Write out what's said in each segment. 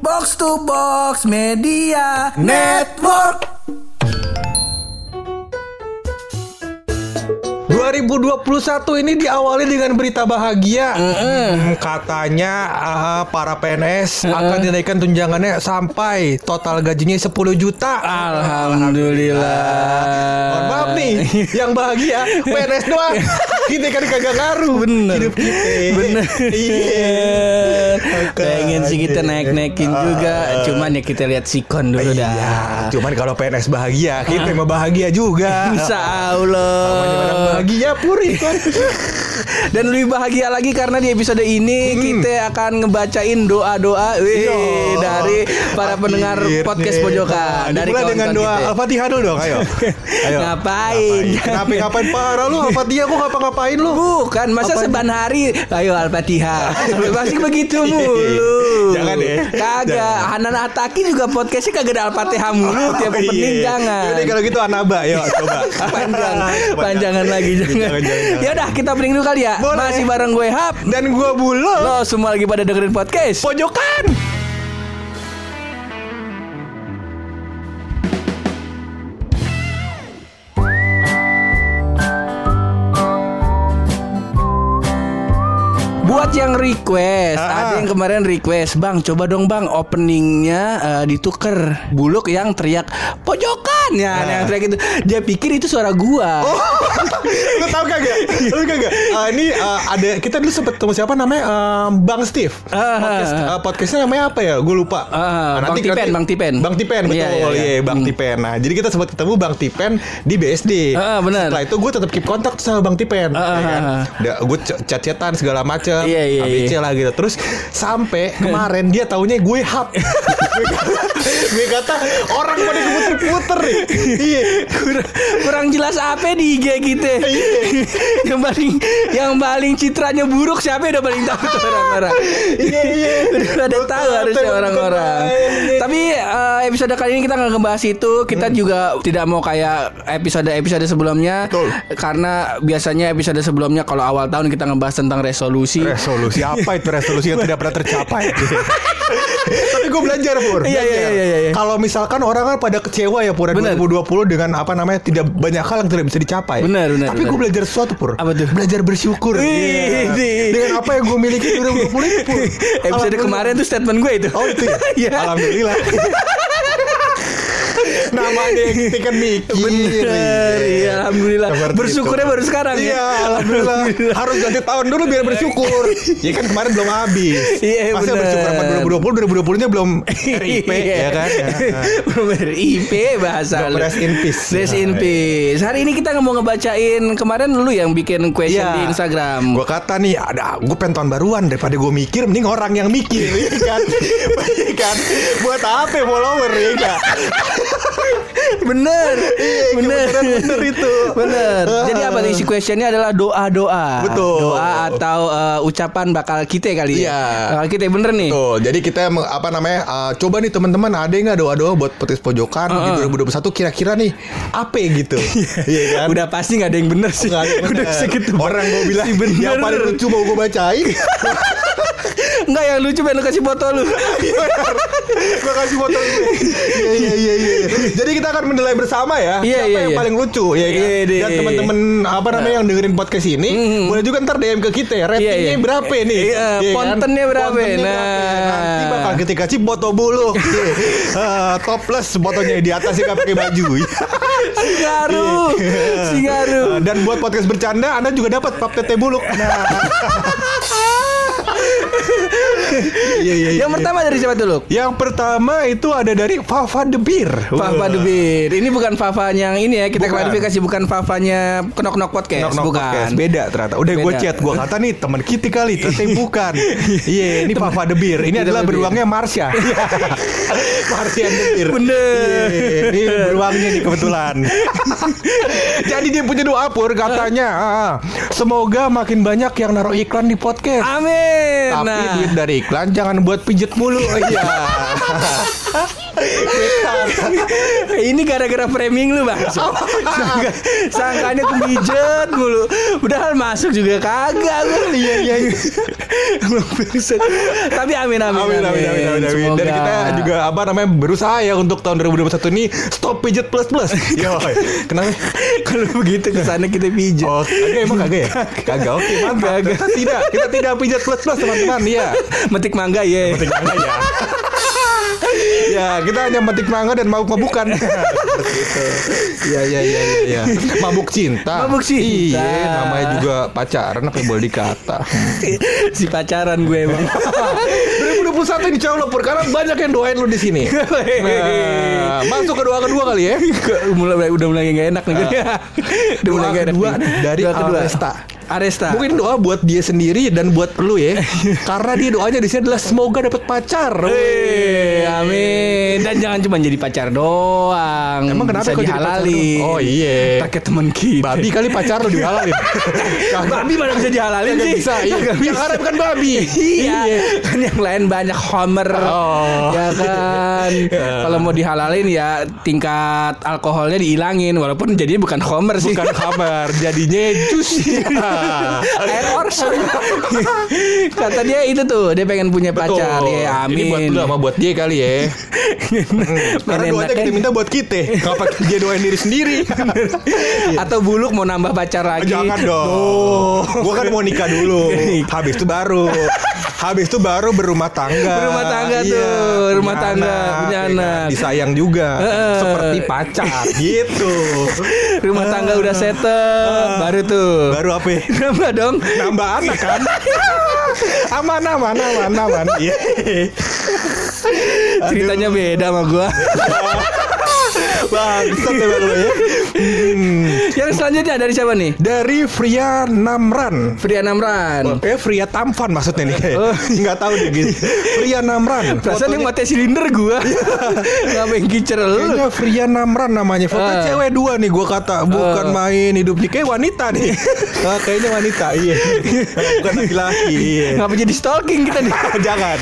Box to Box Media Network 2021 ini diawali dengan berita bahagia. Hmm, katanya ah, para PNS akan dinaikkan tunjangannya sampai total gajinya 10 juta. Alhamdulillah Mohon maaf nih, yang bahagia PNS doang. Kita kan kagak ngaruh Bener. hidup kita. Bener Iya. Pengen sih kita naik-naikin juga Cuman ya kita lihat sikon dulu dah Iya, cuman kalau PNS bahagia, kita emang bahagia juga. Insya Allah bahagia puri kan. Dan lebih bahagia lagi karena di episode ini kita akan ngebacain doa-doa wih, Iya. dari para pendengar Akhirnya. podcast pojokan Nah, dari dimulai dengan doa. Al-Fatihah dulu dong, ayo. ayo. Ngapain? Ngapain? Ngapain parah lu? Al-Fatihah kok ngapa-ngapain lu? Bukan, masa Apa- seban hari Ayo Al-Fatihah Masih begitu mulu Jangan deh. Kagak Jangan. Hanan Ataki juga podcastnya kagak ada Al-Fatihah mulu Tiap Oh, opening iya. jangan Yaudah kalau gitu Anaba, yuk coba. Panjang Panjangan lagi jangan Jangan, jangan, jangan. Yaudah kita break dulu kali ya Boleh. Masih bareng gue Hap Dan gua bulu. Lo semua lagi pada dengerin podcast Pojokan. Buat yang request, Ah. ada yang kemarin request, Bang, coba dong Bang openingnya eh, dituker. Buluk yang teriak pojokan ya, Ah. yang teriak itu. Dia pikir itu suara gua. Oh. lu tau kagak? Lu kagak? Ah, ini ah, ada kita dulu sempet ketemu siapa namanya Ah, Bang Steve. Ah. Podcast, ah, podcastnya namanya apa ya? Gue lupa. Ah, Bang Tipen, Bang Tipen. Bang Tipen betul. Iya, Iya, iya, iya. Bang Hmm. Tipen. Nah, jadi kita sempat ketemu Bang Tipen di BSD. Ah, benar. Setelah itu gue tetap keep kontak sama Bang Tipen. Ah, ya kan? ah, Udah, gue chat-chatan segala macam. Iya, iya, ABC iya. lah gitu. Terus sampai kemarin dia taunya gue hap. gue kata, orang pada puter-puter nih. Iya. kurang, kurang jelas apa di IG kita. Iya. yang paling yang paling citranya buruk siapa yang udah paling tahu tuh orang-orang. Iya, iya. Udah Bukan, tahu harusnya orang-orang. Tapi eh, episode kali ini kita nggak ngebahas itu. Kita juga tidak mau kayak episode-episode sebelumnya. Betul. Karena biasanya episode sebelumnya kalau awal tahun kita ngebahas tentang resolusi. Resolusi apa itu resolusi yang tidak pernah tercapai? Tapi gue belajar Pur Iya, iya, iya, iya, iya. Kalau misalkan orang kan pada kecewa ya Pur Bener. 2020 dengan apa namanya Tidak banyak hal yang tidak bisa dicapai Bener, bener, Tapi gue belajar sesuatu Pur Apa tuh? Belajar bersyukur Wih, Iya. Dengan apa yang gue miliki 2020 itu Pur Episode kemarin tuh statement gue itu. Oh itu ya? Iya. Alhamdulillah Namanya kita kan mikir Bener, iya, alhamdulillah. Seperti Bersyukurnya itu. baru sekarang ya. Iya, alhamdulillah. Harus ganti tahun dulu biar bersyukur. Ya kan kemarin belum habis. Iya, Masa bener. bersyukur sama 2020, 2020 nya belum RIP Iya. ya kan. Belum RIP bahasa lu. rest in peace. Rest in peace. Hari ini kita mau ngebacain kemarin lu yang bikin question Iya. di Instagram. Gue kata nih ada gue pengen tahun baruan daripada gue mikir mending orang yang mikir ya kan. Iya kan. Buat apa follower ya enggak? bener, Iya, bener, bener itu. bener. Jadi apa nih isi questionnya adalah doa doa. Betul. Doa atau uh, ucapan bakal kita kali Iya. ya. Bakal kita bener nih. Betul. Jadi kita apa namanya? uh, coba nih teman-teman ada nggak doa-doa buat petis pojokan di 2021 kira-kira nih apa gitu? Iya kan? Udah pasti nggak ada yang bener sih. Nggak ada yang Udah bener. segitu. Orang gue bilang Si bener. yang paling lucu mau gue bacain. Enggak yang lucu pengen lu kasih foto lu. gue kasih foto gue. Iya iya iya iya. Jadi kita akan menilai bersama ya. Iya, siapa iya, yang iya. paling lucu ya kan? Iya, deh. Dan teman-teman apa namanya yang dengerin podcast ini boleh juga ntar DM ke kita ya. Ratingnya Iya, iya. berapa nih? Iya, kan? kontennya berapa? Kontennya Nah. Nanti bakal kita kasih foto bulu. Ah, topless fotonya di atas sih pakai baju. Singaru. Singaru. Ah, Dan buat podcast bercanda Anda juga dapat pap tete buluk. Nah. Iya iya iya. Yang pertama dari siapa dulu? Yang pertama itu ada dari Fafa the Beer. Fafa Wah. Dubir. Ini bukan Fafa yang ini ya. Kita Bukan. klarifikasi bukan Fafanya Knock Knock Podcast. Knock Knock bukan. Podcast. Beda ternyata. Udah gue chat, gue kata nih teman kita kali, ternyata bukan. Iya, ini Fafa the Beer. Ini adalah beruangnya Marsha. Marsha the Beer. Bener. Iya, ini beruangnya nih kebetulan. Jadi dia punya doa pur katanya, ah, semoga makin banyak yang naruh iklan di podcast. Amin. Tapi Nah. duit dari iklan jangan buat pijet mulu. Iya. Ini gara-gara framing lu bang Sangka, Sangkanya kemijet mulu Udah masuk juga kagak lu Iya iya Tapi amin amin Amin, amin, amin, amin, amin. Dan kita juga apa namanya berusaha ya untuk tahun 2021 ini stop pijet plus plus. Yo, kenapa? Kalau begitu ke sana kita pijet Oh, kagak emang kagak ya? Kagak. Oke, mantap. Kagak. Kita tidak, kita tidak pijat plus plus teman-teman. Iya. Metik mangga ya Metik mangga ya. ya, kita hanya metik mangga dan itu. Iya, iya, iya, iya, iya. Mabuk cinta. Mabuk cinta. Iya, namanya juga pacaran apa yang boleh dikata. Si pacaran gue emang 2021 insya Allah karena banyak yang doain lu di sini. Nah, masuk ke doa kedua kali ya. mulai udah mulai gak enak nih udah mulai Doa gak enak kedua nih. dari Doa kedua. Aresta. Aresta Mungkin doa buat dia sendiri dan buat lu ya. Karena dia doanya di sini adalah semoga dapat pacar. Eh, amin. Dan jangan cuma jadi pacar doang. Emang kenapa Bisa kok dihalalin. doang? Oh, iya. Pakai teman kita. Babi kali pacar lu dihalalin. Babi mana bisa dihalalin sih? bisa. Iya. Yang. Arab kan babi. Iya. Kan yang lain banyak homer. Oh. Ya kan. Kalau mau dihalalin ya tingkat alkoholnya dihilangin walaupun jadinya bukan homer sih. Bukan kabar, jadinya jus. Air ors. Kata dia itu tuh, dia pengen punya pacar. Ya, amin. Ini buat lu sama buat dia kali ya. Karena doanya kita minta buat kita. Ngapa dia doain diri sendiri? Atau buluk mau nambah pacar lagi. Jangan dong. Gua kan mau nikah dulu. Habis itu baru. Habis itu baru berumah tangga. Berumah tangga Iya, tuh, rumah punya tangga, anak, punya ya kan? anak. Disayang juga. Heeh. Seperti pacar gitu. Rumah tangga udah settle, baru tuh. Baru apa? ya? Nambah dong. Nambah anak kan? aman aman aman aman. Iya. Ceritanya beda sama gua. Emang lo ya. Hmm. Yang selanjutnya dari siapa nih? Dari Fria Namran. Fria Namran. Eh Fria Tampan maksudnya nih Oh. Nggak tahu deh gitu Fria Namran Perasaan yang mati silinder gua. Ngapain kicer lu? Kayaknya Fria Namran namanya Foto Ah. cewek dua nih gua kata Bukan Ah. main hidup nih Kayak wanita nih Ah, Kayaknya wanita Iya Bukan laki-laki Iya Ngapa jadi stalking kita nih? Jangan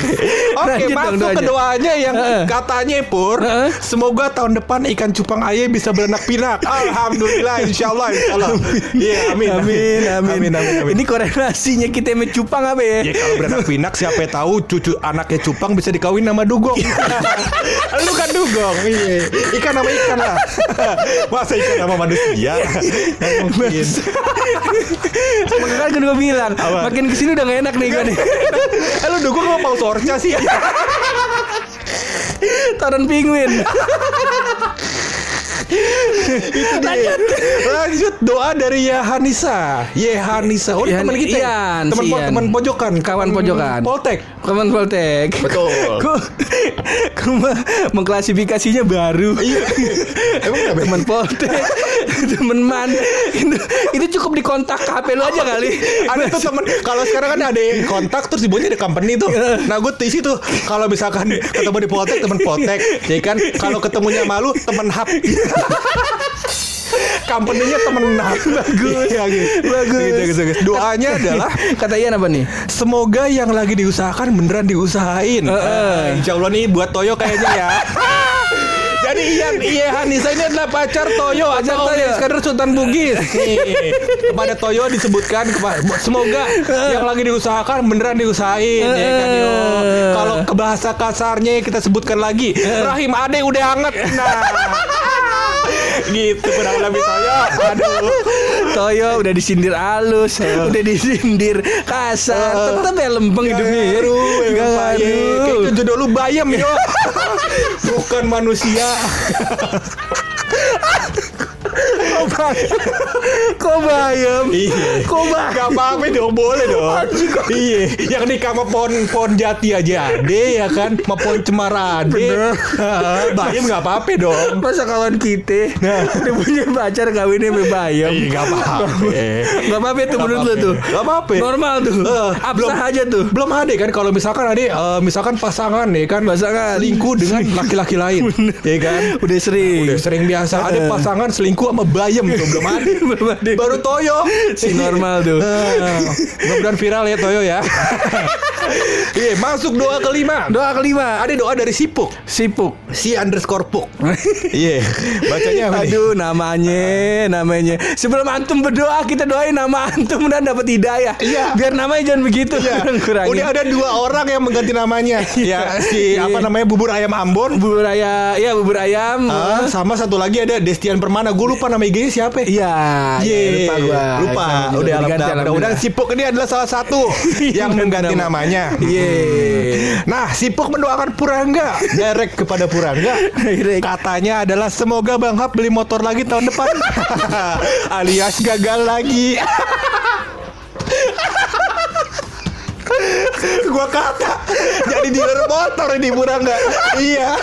Oke Lanjut dong masuk ke doanya. doanya yang Heeh. katanya Pur Heeh. Semoga tahun depan ikan cupang ayam bisa beranak pinak Alhamdulillah Insya Allah Insya Allah Iya amin Amin, amin. Amin amin amin Ini korelasinya kita sama cupang apa ya? Ya kalau beranak pinak siapa tahu cucu anaknya cupang bisa dikawin nama dugong. Lu kan dugong. Iya. Ikan nama ikan lah. Masa ikan nama manusia? Nggak mungkin. Makanya kan gue bilang, makin ke sini udah gak enak nih gue nih. Eh lu dugong sama paus orca sih? Taran penguin. Lanjut. Lanjut doa dari Yahanisa. Yehanisa. Oh, ini teman kita. ya? Teman Ian. teman pojokan. Kawan pojokan. Poltek. Kawan Poltek. Betul. Gue mengklasifikasinya baru. Iya. Emang kenapa? Teman Poltek, teman man. Itu, itu cukup di kontak HP lu aja kali. ada tuh temen kalau sekarang kan ada yang kontak terus di bawahnya ada company tuh nah gue di situ kalau misalkan ketemu di Poltek temen Poltek ya kan kalau ketemunya malu temen hub company-nya temen hub bagus ya, gitu. Bagus. Gitu, gitu, gitu. doanya adalah Kata Ian apa nih? semoga yang lagi diusahakan beneran diusahain Heeh. Insya Allah nih buat Toyo kayaknya ya Jadi Ian Iya Hanisa ini adalah pacar Toyo Pacar atau Toyo. Iskandar Sultan Bugis. Nih, kepada Toyo disebutkan kepa- semoga yang lagi diusahakan beneran diusahain ya kan yo. Kalau ke bahasa kasarnya kita sebutkan lagi, rahim ade udah hangat. Nah. Gitu kurang lebih Toyo. Aduh. Toyo udah disindir halus, udah disindir kasar, tetep ya lempeng hidupnya. ya. Garu, Gak Kayak ngaruh. itu jodoh lu bayam yo. Bukan manusia. Kok bayam? Iya. Kok bayam? Gak apa-apa dong, boleh dong. Iya, yang nikah sama pohon pohon jati aja ade ya kan, sama pohon cemara ade. Bener. Bayam gak apa-apa dong. Masa kawan kita Nah. udah punya pacar kawinnya sama bayam? Iya, gak apa-apa. Gak apa-apa Gak menurut lu apa-apa. tuh? Gak apa-apa. Normal tuh. Eh, Absah aja tuh. Belum ada kan kalau misalkan ada eh, misalkan pasangan nih kan Pasangan. selingkuh dengan laki-laki lain, ya kan? Udah sering. Udah sering biasa ada pasangan selingkuh sama bayi ayam tuh belum ada. Belum ada. Baru Toyo. Si normal tuh. Ah, Mudah-mudahan viral ya Toyo ya. Iya, masuk doa kelima. Doa kelima. Ada doa dari Sipuk. Sipuk. Si underscore Puk. Iya, bacanya apa nih? Aduh namanya namanya Sebelum antum berdoa Kita doain nama antum Dan dapat hidayah Iya. Biar namanya jangan begitu Iya. Udah ada dua orang yang mengganti namanya. ya, si Iya. apa namanya bubur ayam Ambon. Bubur ayam Ya bubur ayam Ah, sama satu lagi ada Destian Permana. Gue lupa nama IG-nya siapa. Iya Iya, iya, Lupa gua Lupa. Udah alhamdulillah. Mudah-mudahan Sipuk ini adalah salah satu yang mengganti nama. namanya. Iya Nah, Sipuk mendoakan Purangga direct kepada Purangga. Katanya adalah semoga Bang Hap beli motor lagi tahun depan. Alias gagal lagi. gua kata jadi dealer motor ini Purangga. iya.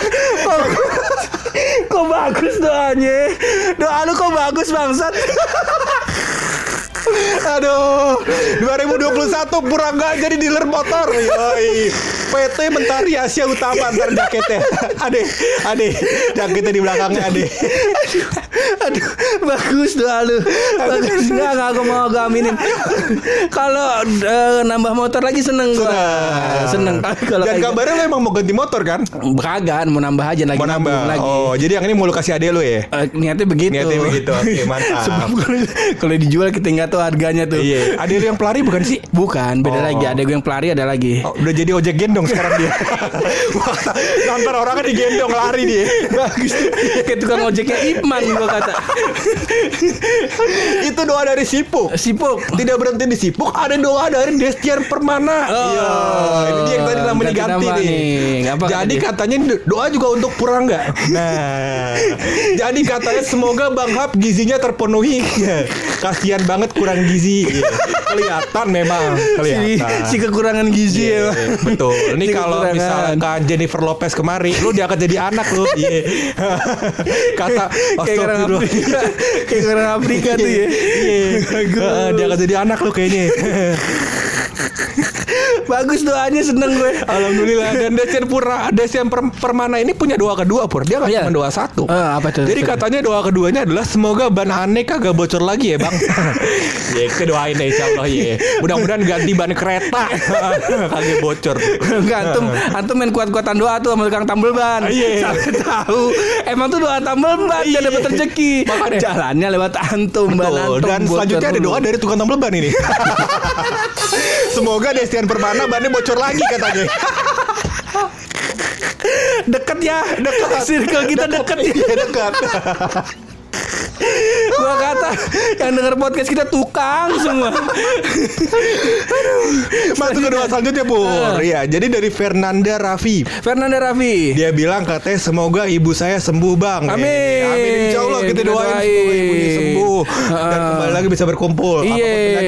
Kok bagus doanya Doa lu kok bagus bangsat Aduh, 2021 Purangga jadi dealer motor. Yoi. PT Mentari Asia Utama ntar jaketnya. Ade, ade, jaketnya di belakangnya ade. Aduh Bagus doa lu Bagus Enggak enggak aku mau aku aminin Kalau eh, nambah motor lagi seneng gua Seneng kalau Dan kayak kabarnya lo emang mau ganti motor kan? Kagak mau nambah aja lagi Mau nambah. lagi Oh, jadi yang ini mau lu kasih ade lo ya? Eh, niatnya begitu. Niatnya begitu. Oke, mantap. Sebab kalau- dijual kita nggak tahu harganya tuh. Iya. Ade lu yang pelari bukan sih? Bukan, beda Oh. lagi. Ada gue yang pelari, ada lagi. Oh, udah jadi ojek gendong sekarang dia. Wah, Nonton orang kan digendong lari dia. Bagus. Kayak tukang ojeknya Ipman gua. Itu doa dari Sipuk. Sipuk. Tidak berhenti di Sipuk, ada doa dari Destian Permana. Oh, Iya, ini dia yang tadi namanya ganti diganti nama nih. nih. Apa jadi katanya doa juga untuk Purangga. Nah, jadi katanya semoga Bang Hap gizinya terpenuhi. Kasihan banget kurang gizi. Iya. Kelihatan memang, Si, kelihatan. si kekurangan gizi ya. Bang. Iya, Betul. Ini Si kalau misalkan Jennifer Lopez kemari, lu dia akan jadi anak lu. Iya. Kata kayak. Afrika, kayak orang Afrika tuh ya. Iya. Dia akan jadi anak lu kayaknya. Bagus doanya seneng gue. Alhamdulillah dan Desian Pura Desian Per- Permana ini punya doa kedua Pur Dia nggak Iya. cuma doa satu Eh, apa tuh? Jadi katanya doa keduanya adalah Semoga ban aneh kagak bocor lagi ya bang Ya kita doain deh insya Allah ya Mudah-mudahan ganti ban kereta Kagak bocor Enggak antum antum main kuat-kuatan doa tuh sama tukang tambel ban. Iya. Sampai tahu. Emang tuh doa tambel ban dia dapat rezeki. Makanya. Jalannya lewat antum ban antum. Dan selanjutnya ada doa dari tukang tambal ban ini Semoga Desian Permana bannya bocor lagi katanya deket ya, deket. Circle kita deket ya. Iya dekat Gua kata yang denger podcast kita tukang semua. Masuk ke doa selanjutnya Pur Iya jadi dari Fernanda Raffi Fernanda Raffi. Dia bilang katanya semoga ibu saya sembuh bang. Amin. Eh, Amin. Insya Allah kita, doain semoga ibunya sembuh dan Heeh. kembali lagi bisa berkumpul. Iya, ya.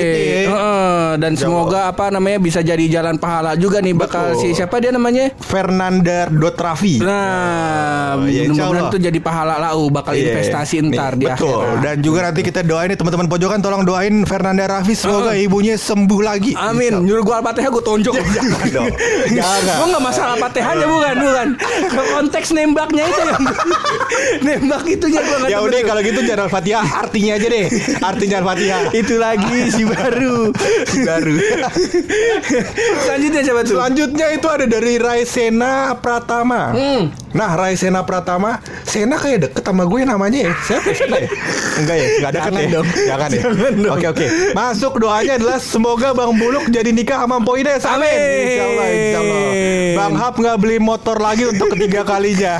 Heeh. dan semoga apa namanya bisa jadi jalan pahala juga nih bakal si siapa dia namanya? Fernanda Dotrafi. Nah, Oh, insya mudah-mudahan tuh jadi pahala lau bakal Iya. investasi ntar di Betul. akhirat. Dan juga nanti kita doain nih teman-teman pojokan tolong doain Fernanda Raffi semoga ibunya sembuh lagi. Amin. Nyuruh gua Al-Fatihah gua tonjok. Jangan dong. Jangan. Gua enggak masalah Fatihahnya bukan, bukan. Konteks nembaknya itu yang nembak itunya gua Ya udah kalau gitu jangan Al-Fatihah artinya aja deh. Artinya Al-Fatihah. itu lagi si baru. Baru. Selanjutnya siapa tuh? Selanjutnya itu ada dari Raisena Pratama. Hmm. Nah, Raisena Pratama, Sena kayak deket sama gue namanya ya. Siapa Sena ya? Enggak ya? Enggak deket Jangan ya? dong. Jangan ya? Jangan dong. Oke, oke. Masuk doanya adalah semoga Bang Buluk jadi nikah sama Mpo Ines. Amin. Amin. Insya Allah, insya Allah. Bang Hap nggak beli motor lagi untuk ketiga kalinya.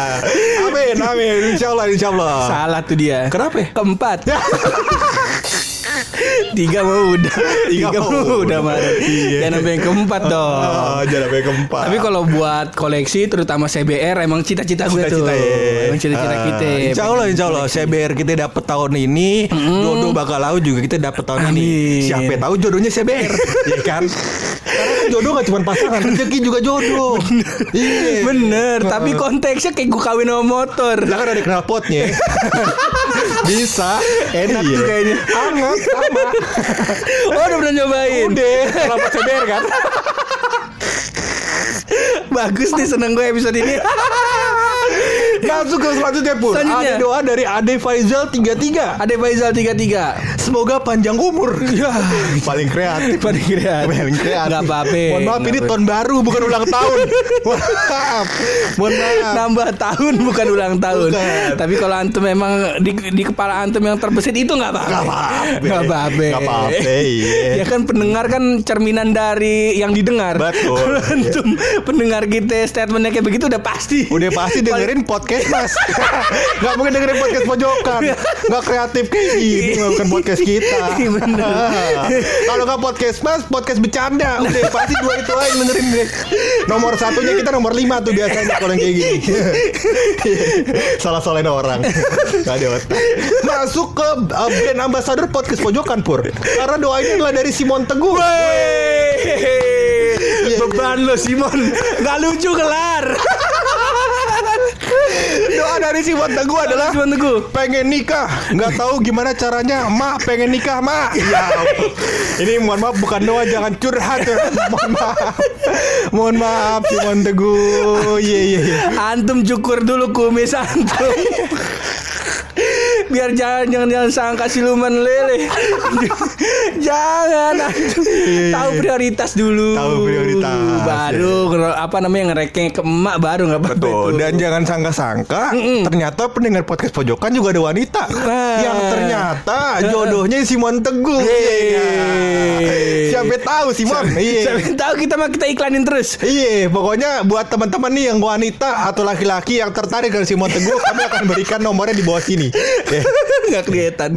amin, amin. Insya Allah, insya Allah. Salah tuh dia. Kenapa ya? Keempat. Tiga mau udah Tiga Tiga mau udah. Maret Iya. Jangan sampai yang keempat dong Oh, jangan sampai keempat. Tapi kalau buat koleksi terutama CBR emang cita-cita gue tuh. Cita-cita ya. Emang cita-cita Ah, kita. Insya Allah, insya Allah. CBR kita dapat tahun ini, jodoh bakal lau juga kita dapat tahun ini. Amin. Siapa tahu jodohnya CBR, Iya kan? Karena kan jodoh gak cuma pasangan, rezeki juga jodoh. Iya. Bener, tapi konteksnya kayak gue kawin sama motor. Lah kan ada knalpotnya. Bisa. Enak Iya. tuh kayaknya. Anget sama. Oh udah pernah nyobain. Udah, knalpot CBR kan. Bagus nih seneng gue episode ini. Masuk ke selanjutnya pur. Selanjutnya. Ada doa dari Ade Faizal 33. Ada Faizal 33 Semoga panjang umur. Ya Paling kreatif. Paling kreatif. Paling kreatif. Nggak apa-apa. Mohon maaf Nggak ini tahun baru bukan ulang tahun. Mohon maaf. Mohon maaf. Nambah tahun bukan ulang tahun Bukan. Tapi kalau antum memang di, di kepala antum yang terbesit itu nggak apa-apa Nggak apa-apa. Nggak apa-apa iya. Ya kan pendengar kan cerminan dari yang didengar Betul. Kalau antum pendengar kita statementnya kayak begitu udah pasti Udah pasti dengerin podcast mas. Gak mungkin dengerin podcast pojokan. Gak kreatif kayak gini Bukan podcast kita. Iya, bener. Kalau gak podcast mas Podcast bercanda. Udah pasti dua itu aja yang dengerin deh. Nomor satunya kita nomor lima tuh biasanya Kalau yang kayak gini. Salah salahin orang. Gak ada otak. Masuk ke uh, brand ambassador podcast pojokan pur. Karena doa ini adalah dari Simon Teguh. Wey, Beban lo Simon. Gak lucu kelar Doa dari Simon Teguh adalah Simon Teguh. pengen nikah. Nggak tahu gimana caranya mak pengen nikah mak. Ya ini mohon maaf bukan doa jangan curhat mohon maaf. Mohon maaf Simon Teguh. Iya iya iya. Antum cukur dulu kumis antum Biar jangan jangan jangan sangka siluman lele. jangan antum tahu prioritas dulu. Tahu prioritas, Baru kalau apa namanya ngerekeng ke emak baru nggak apa-apa Betul itu. dan jangan sangka-sangka ternyata pendengar podcast pojokan juga ada wanita Nah. yang ternyata jodohnya Simon Teguh Yeay. Iya. siapa tahu Simon iya Siapa tahu kita mah kita iklanin terus. Iya, pokoknya buat teman-teman nih yang wanita atau laki-laki yang tertarik dengan Simon Teguh, kami akan berikan nomornya di bawah sini. Eh, Nggak kelihatan.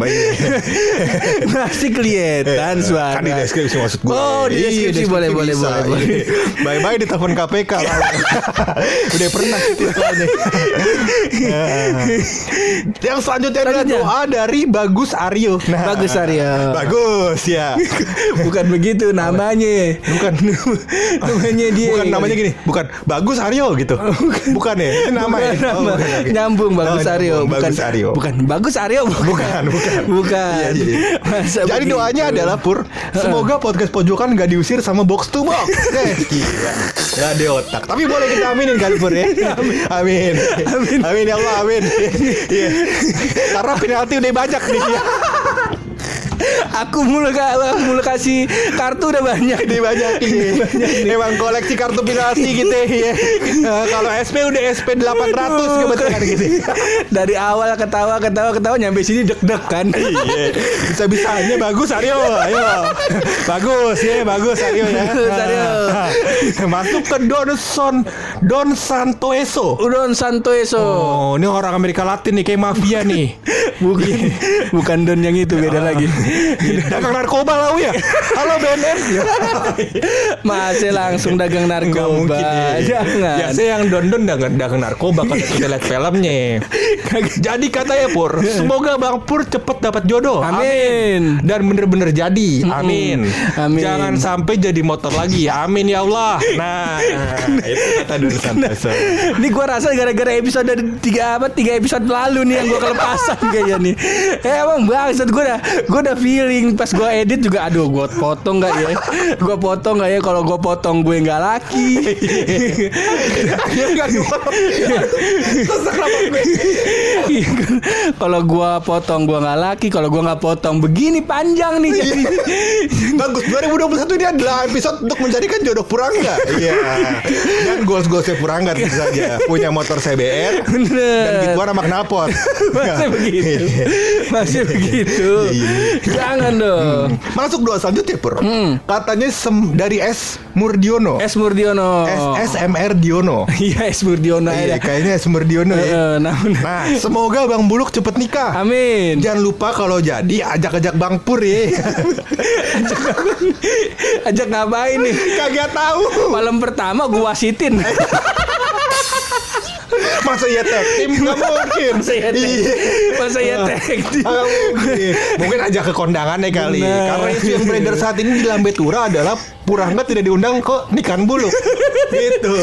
Masih kelihatan suara. kan di deskripsi maksud gue. Oh, di Iya, deskripsi boleh boleh boleh boleh. Bye-bye di telepon KPK. Udah pernah itu soalnya. yang selanjutnya adalah Selanjutnya. doa dari Bagus Aryo. Nah, Bagus, Aryo. Bagus ya. Bukan begitu namanya. Bukan. namanya dia. Bukan namanya gini, bukan Bagus Aryo gitu. Bukan ya, itu nama ya. Oh, bukan. Nyambung Bagus Oh, Aryo. Bukan Bagus Aryo. Bukan Bagus Aryo. Bukan, bukan. Bukan. Iya, jadi. Masa Jadi begitu? doanya adalah Pur, semoga podcast pojokan gak diusir sama box to box. Gila. Gak ada otak. Tapi boleh kita aminin kali Pur ya. Amin. Amin. Amin ya Allah, amin. Iya. Karena penalti udah banyak nih. ya. Aku mulu ka- mulu kasih kartu udah banyak. Udah banyak iya. Emang koleksi kartu penalti gitu ya. Nah, Kalau SP udah SP 800 kebetulan gitu. Dari awal ketawa ketawa ketawa nyampe sini deg-deg kan. Iya. Bisa-bisanya bagus Aryo. Ayo. Bagus ya, bagus Aryo ya. Aryo. Masuk ke Don Son Don Santoeso. Udon Santoso. Oh, ini orang Amerika Latin nih kayak mafia nih. Bukan bukan Don yang itu beda lagi. Dagang narkoba lah ya. Halo BNN. Masih langsung dagang narkoba. mungkin. iya. Jangan. Biasanya yang don-don dagang, dagang narkoba kalau kita lihat filmnya. jadi katanya Pur, semoga Bang Pur cepet dapat jodoh. Amin. Dan bener-bener jadi. Amin. Amin. Jangan sampai jadi motor lagi. Amin ya Allah. Nah, itu kata Don Santoso. Ini gua rasa gara-gara episode dari tiga apa tiga episode lalu nih yang gua kelepasan kayaknya nih. Eh emang bangsat gua udah gua udah feeling pas gua edit juga aduh gua potong nggak ya? Gua potong nggak ya kalau gua potong gue nggak laki. Gue? Iya kalau gua potong gua nggak laki, kalau gua nggak potong begini panjang nih. Iya. Bagus 2021 ini adalah episode untuk mencarikan jodoh Purangga. Iya. Dan goals-goalsnya Purangga tentu saja. Punya motor CBR dan gituan sama knalpot. Masih begitu. Masih begitu. Iya. Jangan dong. Masuk doa selanjutnya Pur. Hmm. Katanya sem dari S Murdiono. S Murdiono. S SMR Diono. Iya S Murdiono Iya, ya. kayaknya S Murdiono ya. Namun Nah, semoga Bang Buluk cepet nikah. Amin. Jangan lupa kalau jadi ajak-ajak Bang Pur ya. Ajak ngapain nih? Kagak tahu. Malam pertama gua wasitin. Masa iya tag tim Gak mungkin Masa iya tag- Iya. masa iya tag tim? Nggak mungkin Mungkin ajak ke kondangannya kali. Karena isu yang beredar saat ini di Lambe Tura adalah Purangga tidak diundang kok nikahan bulu. gitu.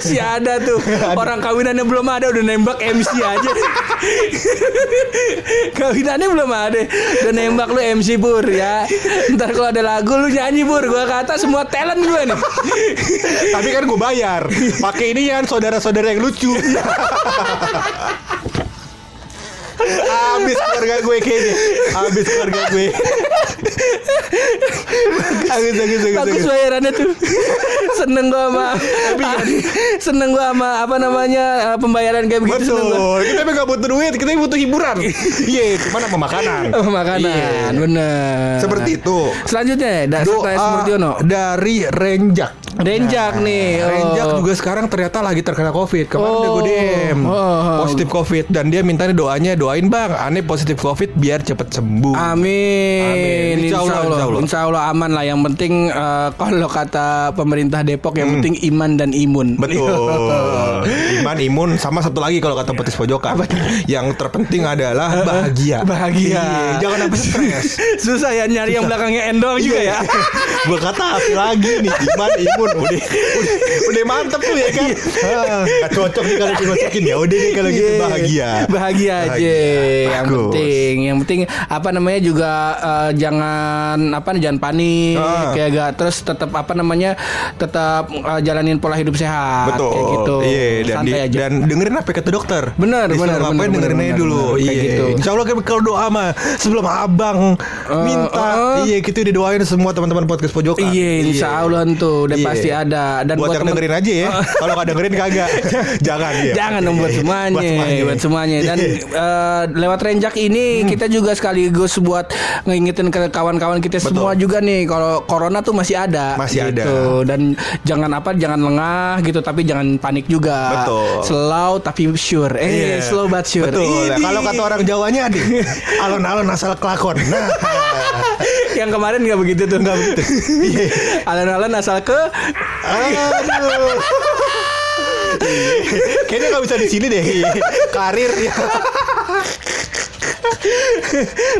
Si ada tuh orang kawinannya belum ada udah nembak MC aja. kawinannya belum ada, udah nembak lu MC Pur ya. Ntar kalau ada lagu lu nyanyi Pur, gua kata semua talent gua nih. Tapi kan gue bayar. Pakai ini kan saudara-saudara yang lucu. Abis keluarga gue kayaknya Abis keluarga gue Bagus bagus bagus Bagus bayarannya tuh. Seneng gua sama seneng gua sama apa namanya eh, pembayaran kayak begitu seneng. Betul Kita emang gak butuh duit Kita butuh hiburan Iya Cuman apa makanan makanan, Iya. bener. Seperti itu Selanjutnya, da, Smurtiono. dari Renjak Renjak nih. oh. Renjak juga sekarang ternyata lagi terkena covid Kemarin udah gue Oh. DM Oh. Positif covid Dan dia minta nih doanya Doain bang Aneh positif covid Biar cepet sembuh Amin. Amin. Insya Allah, insya Allah. Insya Allah aman lah. Yang penting eh, kalau kata pemerintah Depok yang Hmm. penting iman dan imun. Betul. Iman imun sama satu lagi kalau kata petis pojokan. Yang terpenting adalah bahagia. Bahagia. Iya, jangan sampai stres. Susah ya nyari yang belakangnya endol juga ya. Gue kata lagi nih iman imun udah udah, udah mantep tuh ya kan. Ah, Gak cocok nih kalau dimasukin ya udah nih kalau gitu Iya. bahagia. Bahagia aja yang Bagus. penting. Yang penting apa namanya juga eh, jangan apa jangan panik Ah. kayak gak terus tetap apa namanya tetap eh, jalanin pola hidup sehat Betul. kayak gitu. Iya dan, Santai di- aja. dan dengerin apa kata dokter. Benar, benar, benar, dengerin aja dulu. Iya. gitu. Insya Allah kan kalau doa mah sebelum abang minta. uh. Iya kita didoain semua teman-teman podcast pojokan. Iya, insya Allah tuh udah Iya. Pasti ada. Dan buat, yang temen- dengerin aja ya. Kalau nggak dengerin kagak. Jangan ya. Jangan dong buat semuanya, Buat semuanya. buat semuanya. Dan eh, lewat renjak ini Hmm. kita juga sekaligus buat ngingetin ke kawan-kawan kita Betul. semua juga nih kalau corona tuh masih ada. Masih ada. gitu. Dan jangan apa, jangan lengah gitu, tapi jangan panik juga. Betul. Slow tapi sure. Eh, Iya. slow but sure. Betul. Ini. Kalau kata orang Jawanya nih, alon-alon asal kelakon. Nah, yang kemarin nggak begitu tuh, nggak begitu. Iya. Alon-alon asal ke aduh. Kayaknya nggak bisa di sini deh. Karir ya.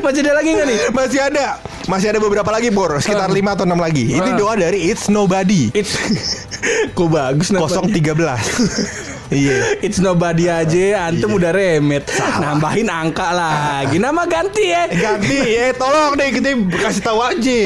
masih ada lagi nggak nih? Masih ada. Masih ada beberapa lagi, Bor. Sekitar 5 atau 6 lagi. Ini doa dari It's Nobody. It's Kok bagus namanya? 013. Iya. It's nobody aja, antum udah remet. Nambahin angka lagi. Nama ganti ya. Ganti ya, tolong deh kita kasih tahu aja.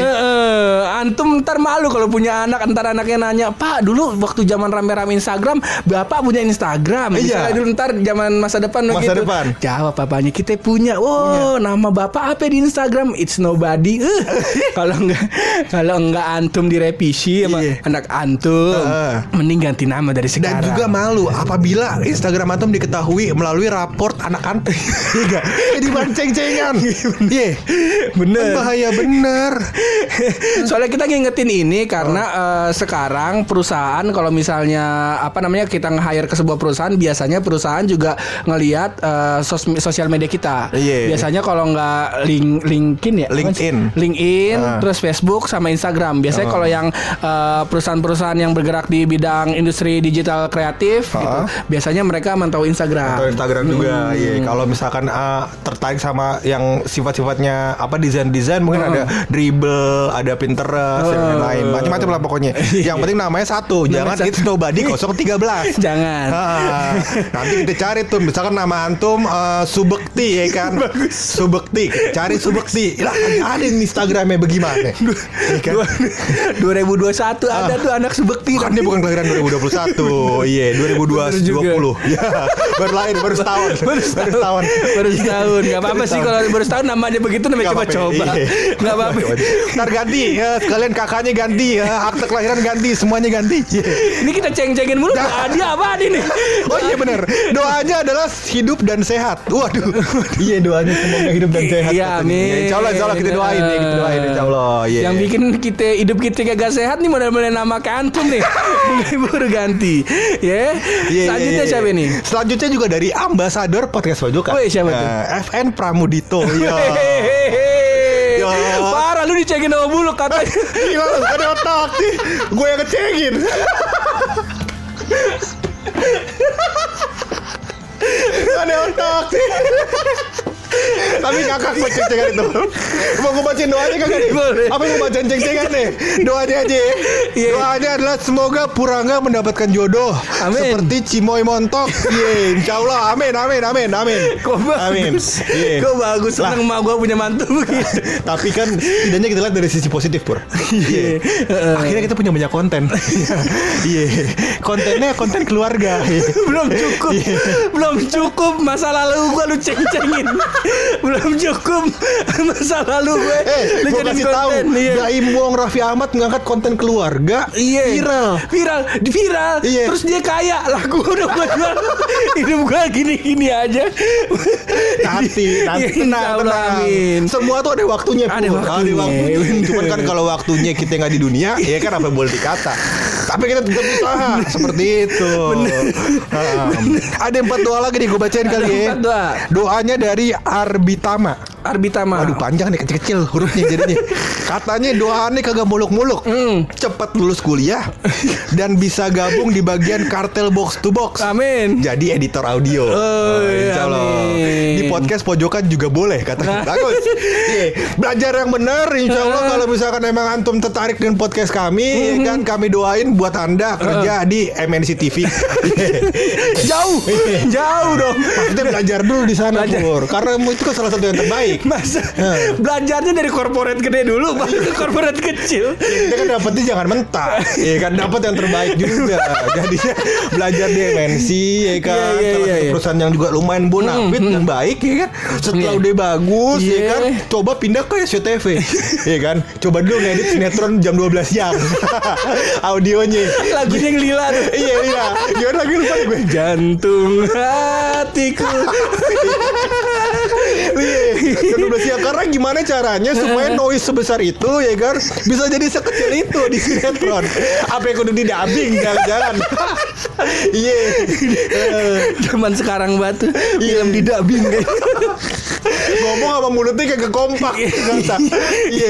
Antum ntar malu kalau punya anak ntar anaknya nanya Pak dulu waktu zaman rame-rame Instagram Bapak punya Instagram Iya. Dulu ntar zaman masa depan Masa begitu. depan. Jawab papanya kita punya Oh nama bapak apa di Instagram It's nobody Eh, Kalau enggak Kalau enggak antum direvisi sama Iya. anak antum. Mending ganti nama dari Dan sekarang juga malu apabila Instagram antum diketahui melalui raport anak antum. Iya? Jadi banceng-cengan. Iya. Bener Kan bahaya bener. Soalnya kita ngingetin ini karena Oh. eh, sekarang perusahaan kalau misalnya apa namanya kita nge-hire ke sebuah perusahaan biasanya perusahaan juga ngelihat eh, sos- sosial media kita. Iya. Biasanya kalau nggak link LinkedIn ya, sih? LinkedIn. LinkedIn, Ah. terus Facebook sama Instagram. Biasanya kalau yang eh, perusahaan-perusahaan yang bergerak di bidang industri digital kreatif gitu, Ah. Biasanya mereka mantau Instagram. Atau Instagram juga. Iya. Kalau misalkan ah, tertarik sama yang sifat-sifatnya apa desain-desain mungkin ada dribble, ada Pinterest dan lain-lain. Macam-macam lah pokoknya. Yang penting namanya satu. Jangan it's nobody 013. Jangan. Ah, nanti kita cari tuh misalkan nama antum eh, Subekti ya kan Subekti cari Subekti lah ada di Instagramnya bagaimana ya kan? Dua- 2021 ada tuh anak sebekti kan dia bukan kelahiran 2021 iya Bener juga. 2020 ya baru lahir baru setahun baru setahun baru setahun nggak apa-apa sih kalau baru setahun namanya begitu namanya coba-coba iya. nggak apa-apa Ntar ganti ya, sekalian kakaknya ganti ya, akte kelahiran ganti, semuanya ganti. Iya. ini kita ceng-cengin mulu Adi apa Adi nih Oh iya benar. Doanya adalah hidup dan sehat. Waduh. iya doanya semoga hidup dan sehat. Iya, amin. Ya, Insya Allah, insya Allah kita doain ya, kita doain insya Allah. Iya. yang bikin kita hidup kita kagak sehat nih model-model nama kantum nih baru ganti ya Iya, selanjutnya iya, iya. siapa nih Selanjutnya juga dari ambasador podcast Pojokan. Wih, siapa tuh? Eh, FN Pramudito. Iya. Hehehe. Ya. Parah lu dicengin sama bulu katanya Gila, ada otak sih. Gue yang ngecengin. ada otak sih. Tapi ngakak buat ceng-cengan itu. Mau gue bacain doanya kagak nih? Boleh. Apa mau bacain ceng-cengan nih? Doanya aja ya. Iya. Doanya adalah semoga Purangga mendapatkan jodoh. Amin. Seperti Cimoy Montok. Iya, insya Allah. Amin, amin, amin, amin. Kok Amin. bagus Iya. Kok bagus Seneng emak gue punya mantu begitu Tapi kan setidaknya kita lihat dari sisi positif Pur. Iya. Akhirnya kita punya banyak konten. Iya. Kontennya konten keluarga. Iya. belum cukup belum cukup masa lalu gue lu ceng-cengin belum cukup masa lalu gue Eh, lu gue kasih tahu, iya. Baim Wong Raffi Ahmad ngangkat konten keluarga Iya viral. Viral Di viral Iya. Terus dia kaya Lah gue udah gue jual Hidup gue gini-gini aja Nanti, nanti Iya, tenang, tenang. amin. Semua tuh ada waktunya. Ada Pur. waktunya. waktunya. Cuman kan kalau waktunya kita nggak di dunia, ya kan apa boleh dikata. Tapi kita tetap usaha seperti itu. Um, ada empat doa lagi nih gue bacain kali ya. doa. Doanya dari Arbitama. Arbitama Aduh panjang nih kecil-kecil hurufnya jadinya. Katanya doanya kagak muluk-muluk. Hmm. Cepat lulus kuliah dan bisa gabung di bagian kartel box to box. Amin Jadi editor audio. Oh, iya, insya Allah. amin. Di podcast pojokan juga boleh katanya. Bagus. Iya. Belajar yang benar insya Allah kalau misalkan emang antum tertarik dengan podcast kami, ya kan kami doain buat anda kerja di MNC TV. Jauh Jauh dong Maksudnya belajar dulu di sana. Pur. Karena itu kan salah satu yang terbaik. Masa Belajarnya dari korporat gede dulu Baru ke korporat kecil. Kita kan dapetnya jangan mentah. Iya kan dapat yang terbaik juga. Jadinya belajar di MNC ya kan. Iya, iya, Salah iya, satu iya. perusahaan yang juga lumayan bonafit dan baik ya kan. Setelah Iya. udah bagus ya Iya. kan. Coba pindah ke SCTV Ya kan. Coba dulu ngedit sinetron jam 12 siang Audionya. Lagunya yang lila tuh. Iya iya. Gimana lagi lupa gue? Jantung hatiku. Iya, jam 12 siang Karena gimana caranya supaya noise sebesar itu ya kan Bisa jadi sekecil itu di sinetron Apa yang kudu di dubbing Jangan-jangan Iya Zaman sekarang batu Iya. Film di dubbing Ngomong sama mulutnya kayak kekompak Ternyata. Iya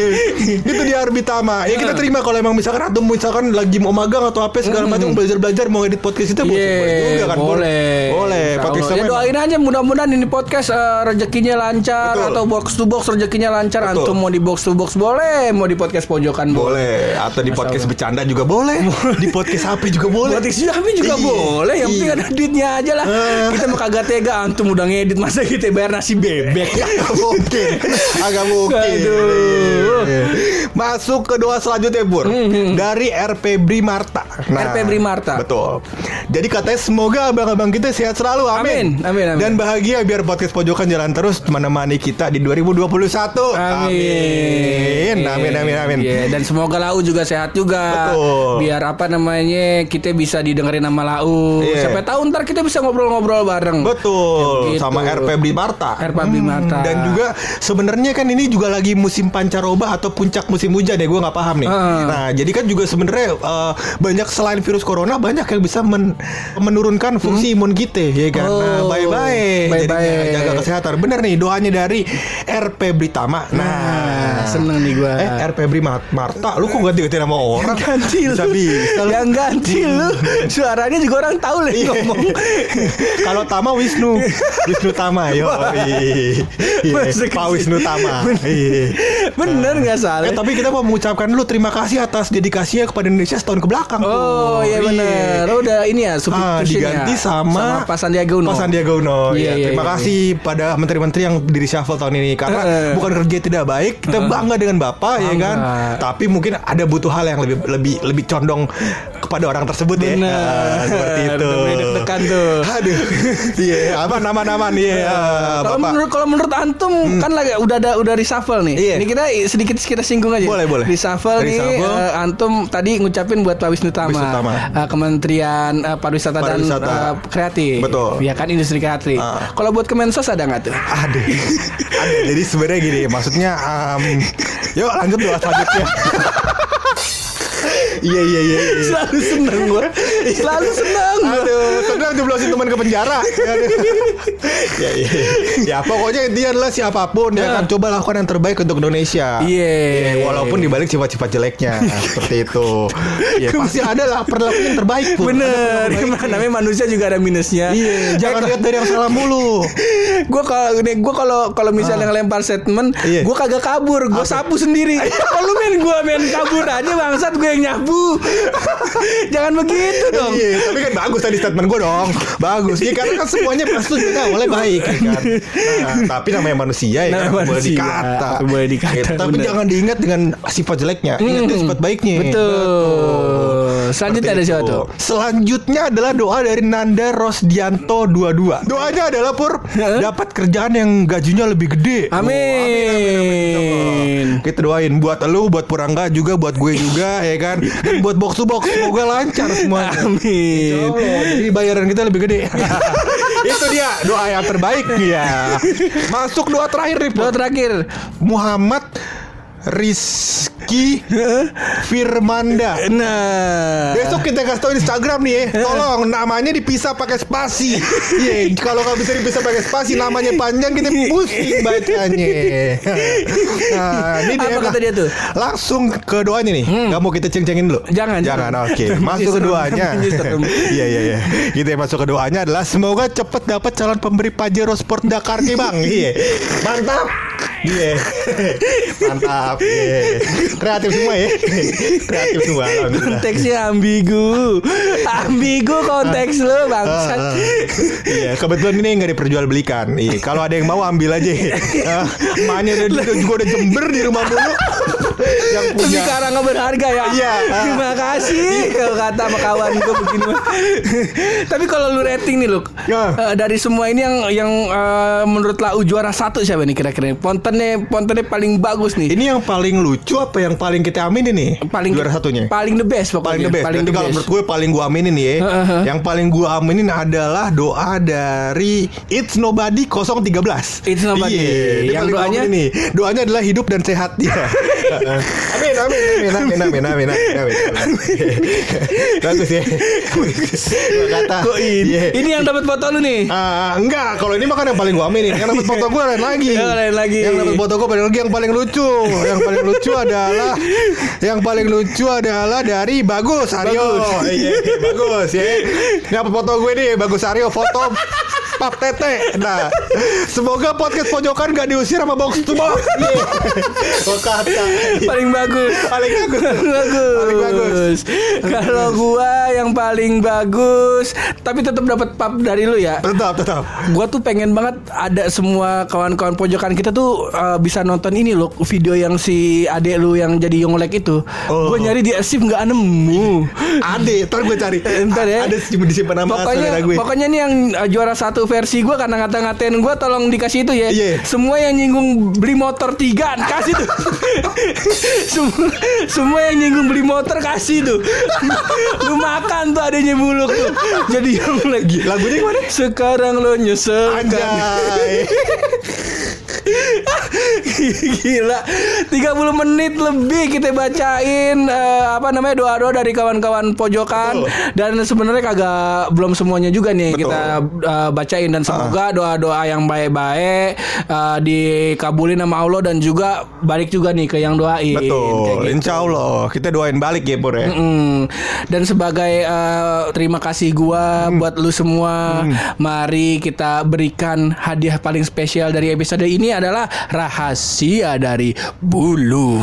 Itu di Arbitama Ya kita terima kalau emang misalkan Atau misalkan lagi mau magang atau apa segala macam Belajar-belajar mau edit podcast itu boleh boleh juga kan? Iya, boleh. Boleh Podcast. Ya doain aja mudah-mudahan ini podcast eh, rezekinya lancar Betul. Atau box to box rezekinya lancar. Betul. Antum mau di box to box boleh, mau di podcast pojokan boleh. Boleh Atau di podcast bercanda juga boleh Di podcast HP juga boleh Podcast kami juga Iya. boleh, yang penting Iya. ada duitnya aja lah. Eh. Kita mah kagak tega antum udah ngedit masa kita bayar nasi bebek. Agak mungkin Agak mungkin Aduh. Masuk ke doa selanjutnya Bur Dari RP Brimarta RP Brimarta. Betul Jadi katanya semoga abang-abang kita sehat selalu Amin Amin, amin, amin. Dan bahagia biar podcast pojokan jalan terus Menemani kita di 2021 Amin Amin amin amin Iya, dan semoga Lau juga sehat juga. Betul. Biar apa namanya kita bisa didengerin sama Lau. Iya. Siapa tahu ntar kita bisa ngobrol-ngobrol bareng. Betul, Gitu. sama RP Brimarta. RP Brimarta. Dan juga sebenarnya kan ini juga lagi musim pancaroba atau puncak musim hujan ya, gue nggak paham nih. Heeh. Nah, jadi kan juga sebenarnya eh, banyak selain virus corona banyak yang bisa men- menurunkan fungsi imun kita, ya kan. Nah, Oh, bye-bye. bye-bye. Jadinya jaga kesehatan. Bener nih doanya dari RP Britama. Nah, Nah, seneng nih gua. Eh, RP Brimarta, lu kok ganti-ganti nama orang? ganti lu. bisa. lu. Yang ganti lu. Suaranya juga orang tahu lah Iya. ngomong. Kalau Tama Wisnu, Wisnu Tama, yo. Iya, Pak. Wisnu Tama. Iya. Bener nggak salah? Eh, tapi kita mau mengucapkan dulu terima kasih atas dedikasinya kepada Indonesia setahun ke belakang. Oh iya bener. Oh, udah ini ya Ah, diganti ya? sama, Pak Sandiaga Uno. Pak Sandiaga Uno. Iya, Iya, iya, terima iya, kasih pada menteri-menteri yang di reshuffle tahun ini karena Eh. bukan kerja tidak baik, kita bangga dengan Bapak ya kan. Bangga. Tapi mungkin ada butuh hal yang lebih lebih lebih condong kepada orang tersebut ya. Bener. Ah, seperti itu. Deg-degan tuh. Aduh. Iya, apa nama-nama nih ya, Kalau Bapak. menurut kalau menurut antum kan lagi udah ada udah reshuffle nih. Iya. Ini kita sedikit kita singgung aja. Boleh, boleh. Reshuffle nih Reshuffle. eh, antum tadi ngucapin buat Pak Wisnu Tama. Wisnu Tama. Eh, Kementerian eh, Pariwisata, Pariwisata. dan eh, Kreatif. Betul. Ya kan industri kreatif. Ah. Kalau buat Kemensos ada nggak tuh? Ada. Jadi sebenarnya gini, maksudnya, um, yuk lanjut doa selanjutnya. Iya iya iya. iya. Selalu seneng gua. Selalu seneng gua. Aduh, sedang jeblosin teman ke penjara. Aduh. ya, ya, ya pokoknya intinya adalah siapa pun ya kan coba lakukan yang terbaik untuk Indonesia. Iya. Ya, walaupun dibalik sifat-sifat jeleknya seperti itu. Ya, pasti ada lah perlakuan yang terbaik pun. Bener, namanya manusia juga ada minusnya. Iya, jangan lihat dari yang salah mulu. Gue kalau nih gue kalau kalau misalnya ngelempar statement, Iya. gue kagak kabur, gue sapu sendiri. Kalau lu main gue main kabur aja bangsat gue yang nyapu. Jangan begitu dong. Iya, tapi kan bagus tadi statement gue dong. Bagus. Iya karena kan semuanya pasti juga awalnya baik ya kan. Nah, tapi namanya manusia ya kan boleh dikata. boleh dikata, Gitu. Tapi bener. jangan diingat dengan sifat jeleknya. Ingatnya sifat baiknya. Betul. Selanjutnya ada siapa tuh? Selanjutnya adalah doa dari Nanda Rosdianto 22. Doanya adalah pur dapat kerjaan yang gajinya lebih gede. Amin. Oh, amin, amin, amin. Coba. Kita doain buat lu, buat Purangga juga, buat gue juga ya kan. Dan buat box to box semoga lancar semuanya. Amin. Insya Allah, jadi bayaran kita lebih gede. Itu dia doa yang terbaik ya. Masuk doa terakhir nih, Doa terakhir. Muhammad Rizky Firmanda. Nah. Besok kita kasih tahu Instagram nih ya. Tolong namanya dipisah pakai spasi. Iya, kalau nggak bisa dipisah pakai spasi namanya panjang kita pusing bacanya. Nah, ini Apa dia kata dia tuh? Langsung ke doanya nih. Nggak mau kita ceng-cengin dulu. Jangan, Jangan. jangan. Oke. Masuk ke doanya. Iya iya iya. Kita masuk ke doanya adalah semoga cepet dapat calon pemberi Pajero Sport Dakar nih Bang. Iya. Mantap. Iya. Mantap. Iya. Kreatif semua ya. Kreatif semua. Konteksnya ambigu Ambigu konteks lu bangsat Ah, ah. Iya, kebetulan ini nggak diperjualbelikan. Iya, kalau ada yang mau ambil aja. Ah, Emaknya udah, udah- juga udah jember di rumah mulu. Yang Lebih punya. karang nggak berharga ya Iya. Terima kasih Kalau kata sama kawan gue begini. Tapi kalau lu rating nih lu Ya. eh, Dari semua ini yang yang eh, menurut lau juara satu siapa nih kira-kira Pontennya Pontennya paling bagus nih Ini yang paling lucu apa yang paling kita aminin nih? paling juara satunya. paling the best pokoknya Paling the best. paling Berarti the kalau best. menurut gue paling gue aminin nih ya. Heeh. Yang paling gue aminin adalah doa dari It's Nobody 013. It's Nobody. Dia Yang gua doanya? nih. Doanya adalah hidup dan sehat dia. amin, amin, amin, amin, amin, amin, amin, amin. Bagus ya. Dua kata. Kok ini? Iya. Ini yang dapat foto lu nih. Ah, enggak, kalau ini mah kan yang paling gua aminin. Yang dapat foto gua lain lagi. Yang lain lagi. Yang dapat foto gua paling lagi yang paling lucu. Yang paling lucu adalah yang paling lucu adalah dari Bagus Aryo. Bagus. Iya, bagus ya. Yang dapat foto gue nih Bagus Aryo foto Pap Tete. Nah, semoga podcast pojokan gak diusir sama box to box. Iya. Kata. paling bagus Paling bagus. bagus. Paling bagus. Kalau gua yang paling bagus, tapi tetap dapat pap dari lu ya. Tetap, tetap. Gua tuh pengen banget ada semua kawan-kawan pojokan kita tuh uh, bisa nonton ini loh video yang si adek lu yang jadi Yonglek itu. Oh. Gua nyari di arsip nggak nemu. Ade, ntar gue cari. Ntar ya. Ada di disimpan nama Pokoknya, gue. pokoknya nih yang uh, juara satu versi gua karena ngata-ngatain gua tolong dikasih itu ya. Iya. Semua yang nyinggung beli motor tiga kasih tuh. semua, semua yang nyinggung beli motor kasih tuh. Lu makan tuh adanya buluk tuh. Jadi yang lagi. Lagunya gimana? Sekarang lo nyesel kan? Anjay. Gila 30 menit lebih kita bacain eh, Apa namanya doa-doa dari kawan-kawan pojokan Betul. Dan sebenarnya kagak Belum semuanya juga nih Betul. Kita eh, bacain Dan semoga doa-doa yang baik-baik eh, Dikabulin sama Allah Dan juga balik juga nih ke yang doain Betul, gitu. insya Allah kita doain balik ya Pur ya. Mm. Dan sebagai eh, terima kasih gua Hmm. buat lu semua, mari kita berikan hadiah paling spesial dari episode ini adalah rahasia dari bulu.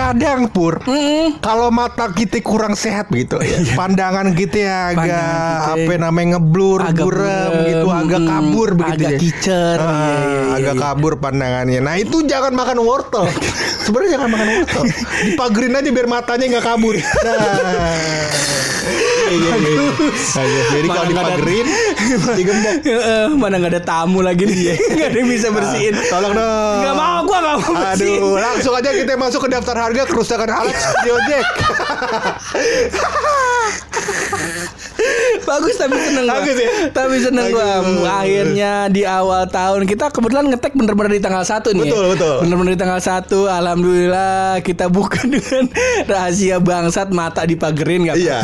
Terkadang Pur, kalau mata kita kurang sehat gitu ya, pandangan kita agak Iya. Pandangan kita apa namanya ngeblur, agak buram buram, gitu, agak mm, kabur begitu agak ya. kicer, Ah, iya, iya, iya, agak iya. kabur pandangannya. Nah itu jangan makan wortel. Sebenarnya jangan makan wortel. Dipagerin aja biar matanya nggak kabur. Nah. Iya, iya, iya. Nah, iya. Jadi kalau dipagerin, digembok. Eh, Mana nggak ada tamu lagi nih, nggak ada yang bisa bersihin. Tolong dong. Nggak mau, gua nggak mau bersihin. Aduh, langsung aja kita masuk ke daftar harga kerusakan alat studio Jack. Bagus tapi seneng gua. Bagus ya? Tapi seneng. Bagus. Akhirnya di awal tahun kita kebetulan ngetek bener-bener di tanggal 1 nih. Betul, ya. betul. Bener-bener di tanggal 1 alhamdulillah kita buka dengan rahasia bangsat mata dipagerin enggak Iya.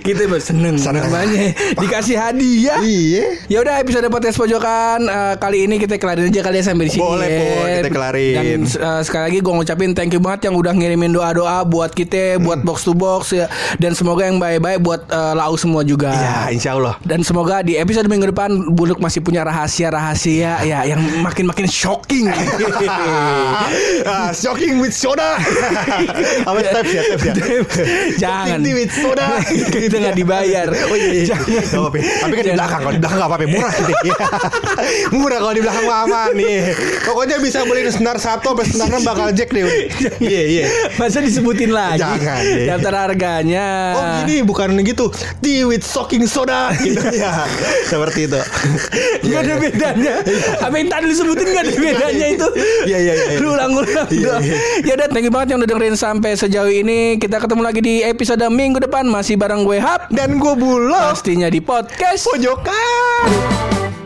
Kita seneng Seneng. namanya dikasih hadiah. Iya. Ya udah episode podcast pojokan eh, kali ini kita kelarin aja kali ya sampai di sini. Boleh. Pur, kita kelarin. Dan eh, sekali lagi gue ngucapin thank you banget yang udah ngirimin doa-doa buat kita, Hmm. buat box to box ya. Dan semoga yang baik-baik buat eh, lau semua juga. Iya, insya Allah. Dan semoga di episode minggu depan Buluk masih punya rahasia-rahasia ya yang makin-makin shocking. ah, shocking with soda. Apa steps ya, steps ya. Jangan. With soda. Kita nggak dibayar. Oh iya, iya. Jangan. Gak apa-apa. Tapi kan di belakang, kalau di belakang apa-apa. Murah gitu. Iya. Murah kalau di belakang aman nih. Pokoknya bisa beli senar satu sampai senar enam bakal jack deh. Iya, iya. Masa disebutin lagi Jangan, deh. daftar harganya. Oh gini bukan gitu Tea with shocking soda gitu. ya Seperti itu. Gak ada bedanya. Apa yang tadi lu sebutin gak ada bedanya itu? Iya, iya, iya. Lu ulang-ulang Iya, iya. Ya udah thank you banget yang udah dengerin sampai sejauh ini. Kita ketemu lagi di episode minggu depan. Masih bareng gue Hap. Dan gue bulog. Pastinya di podcast Pojokan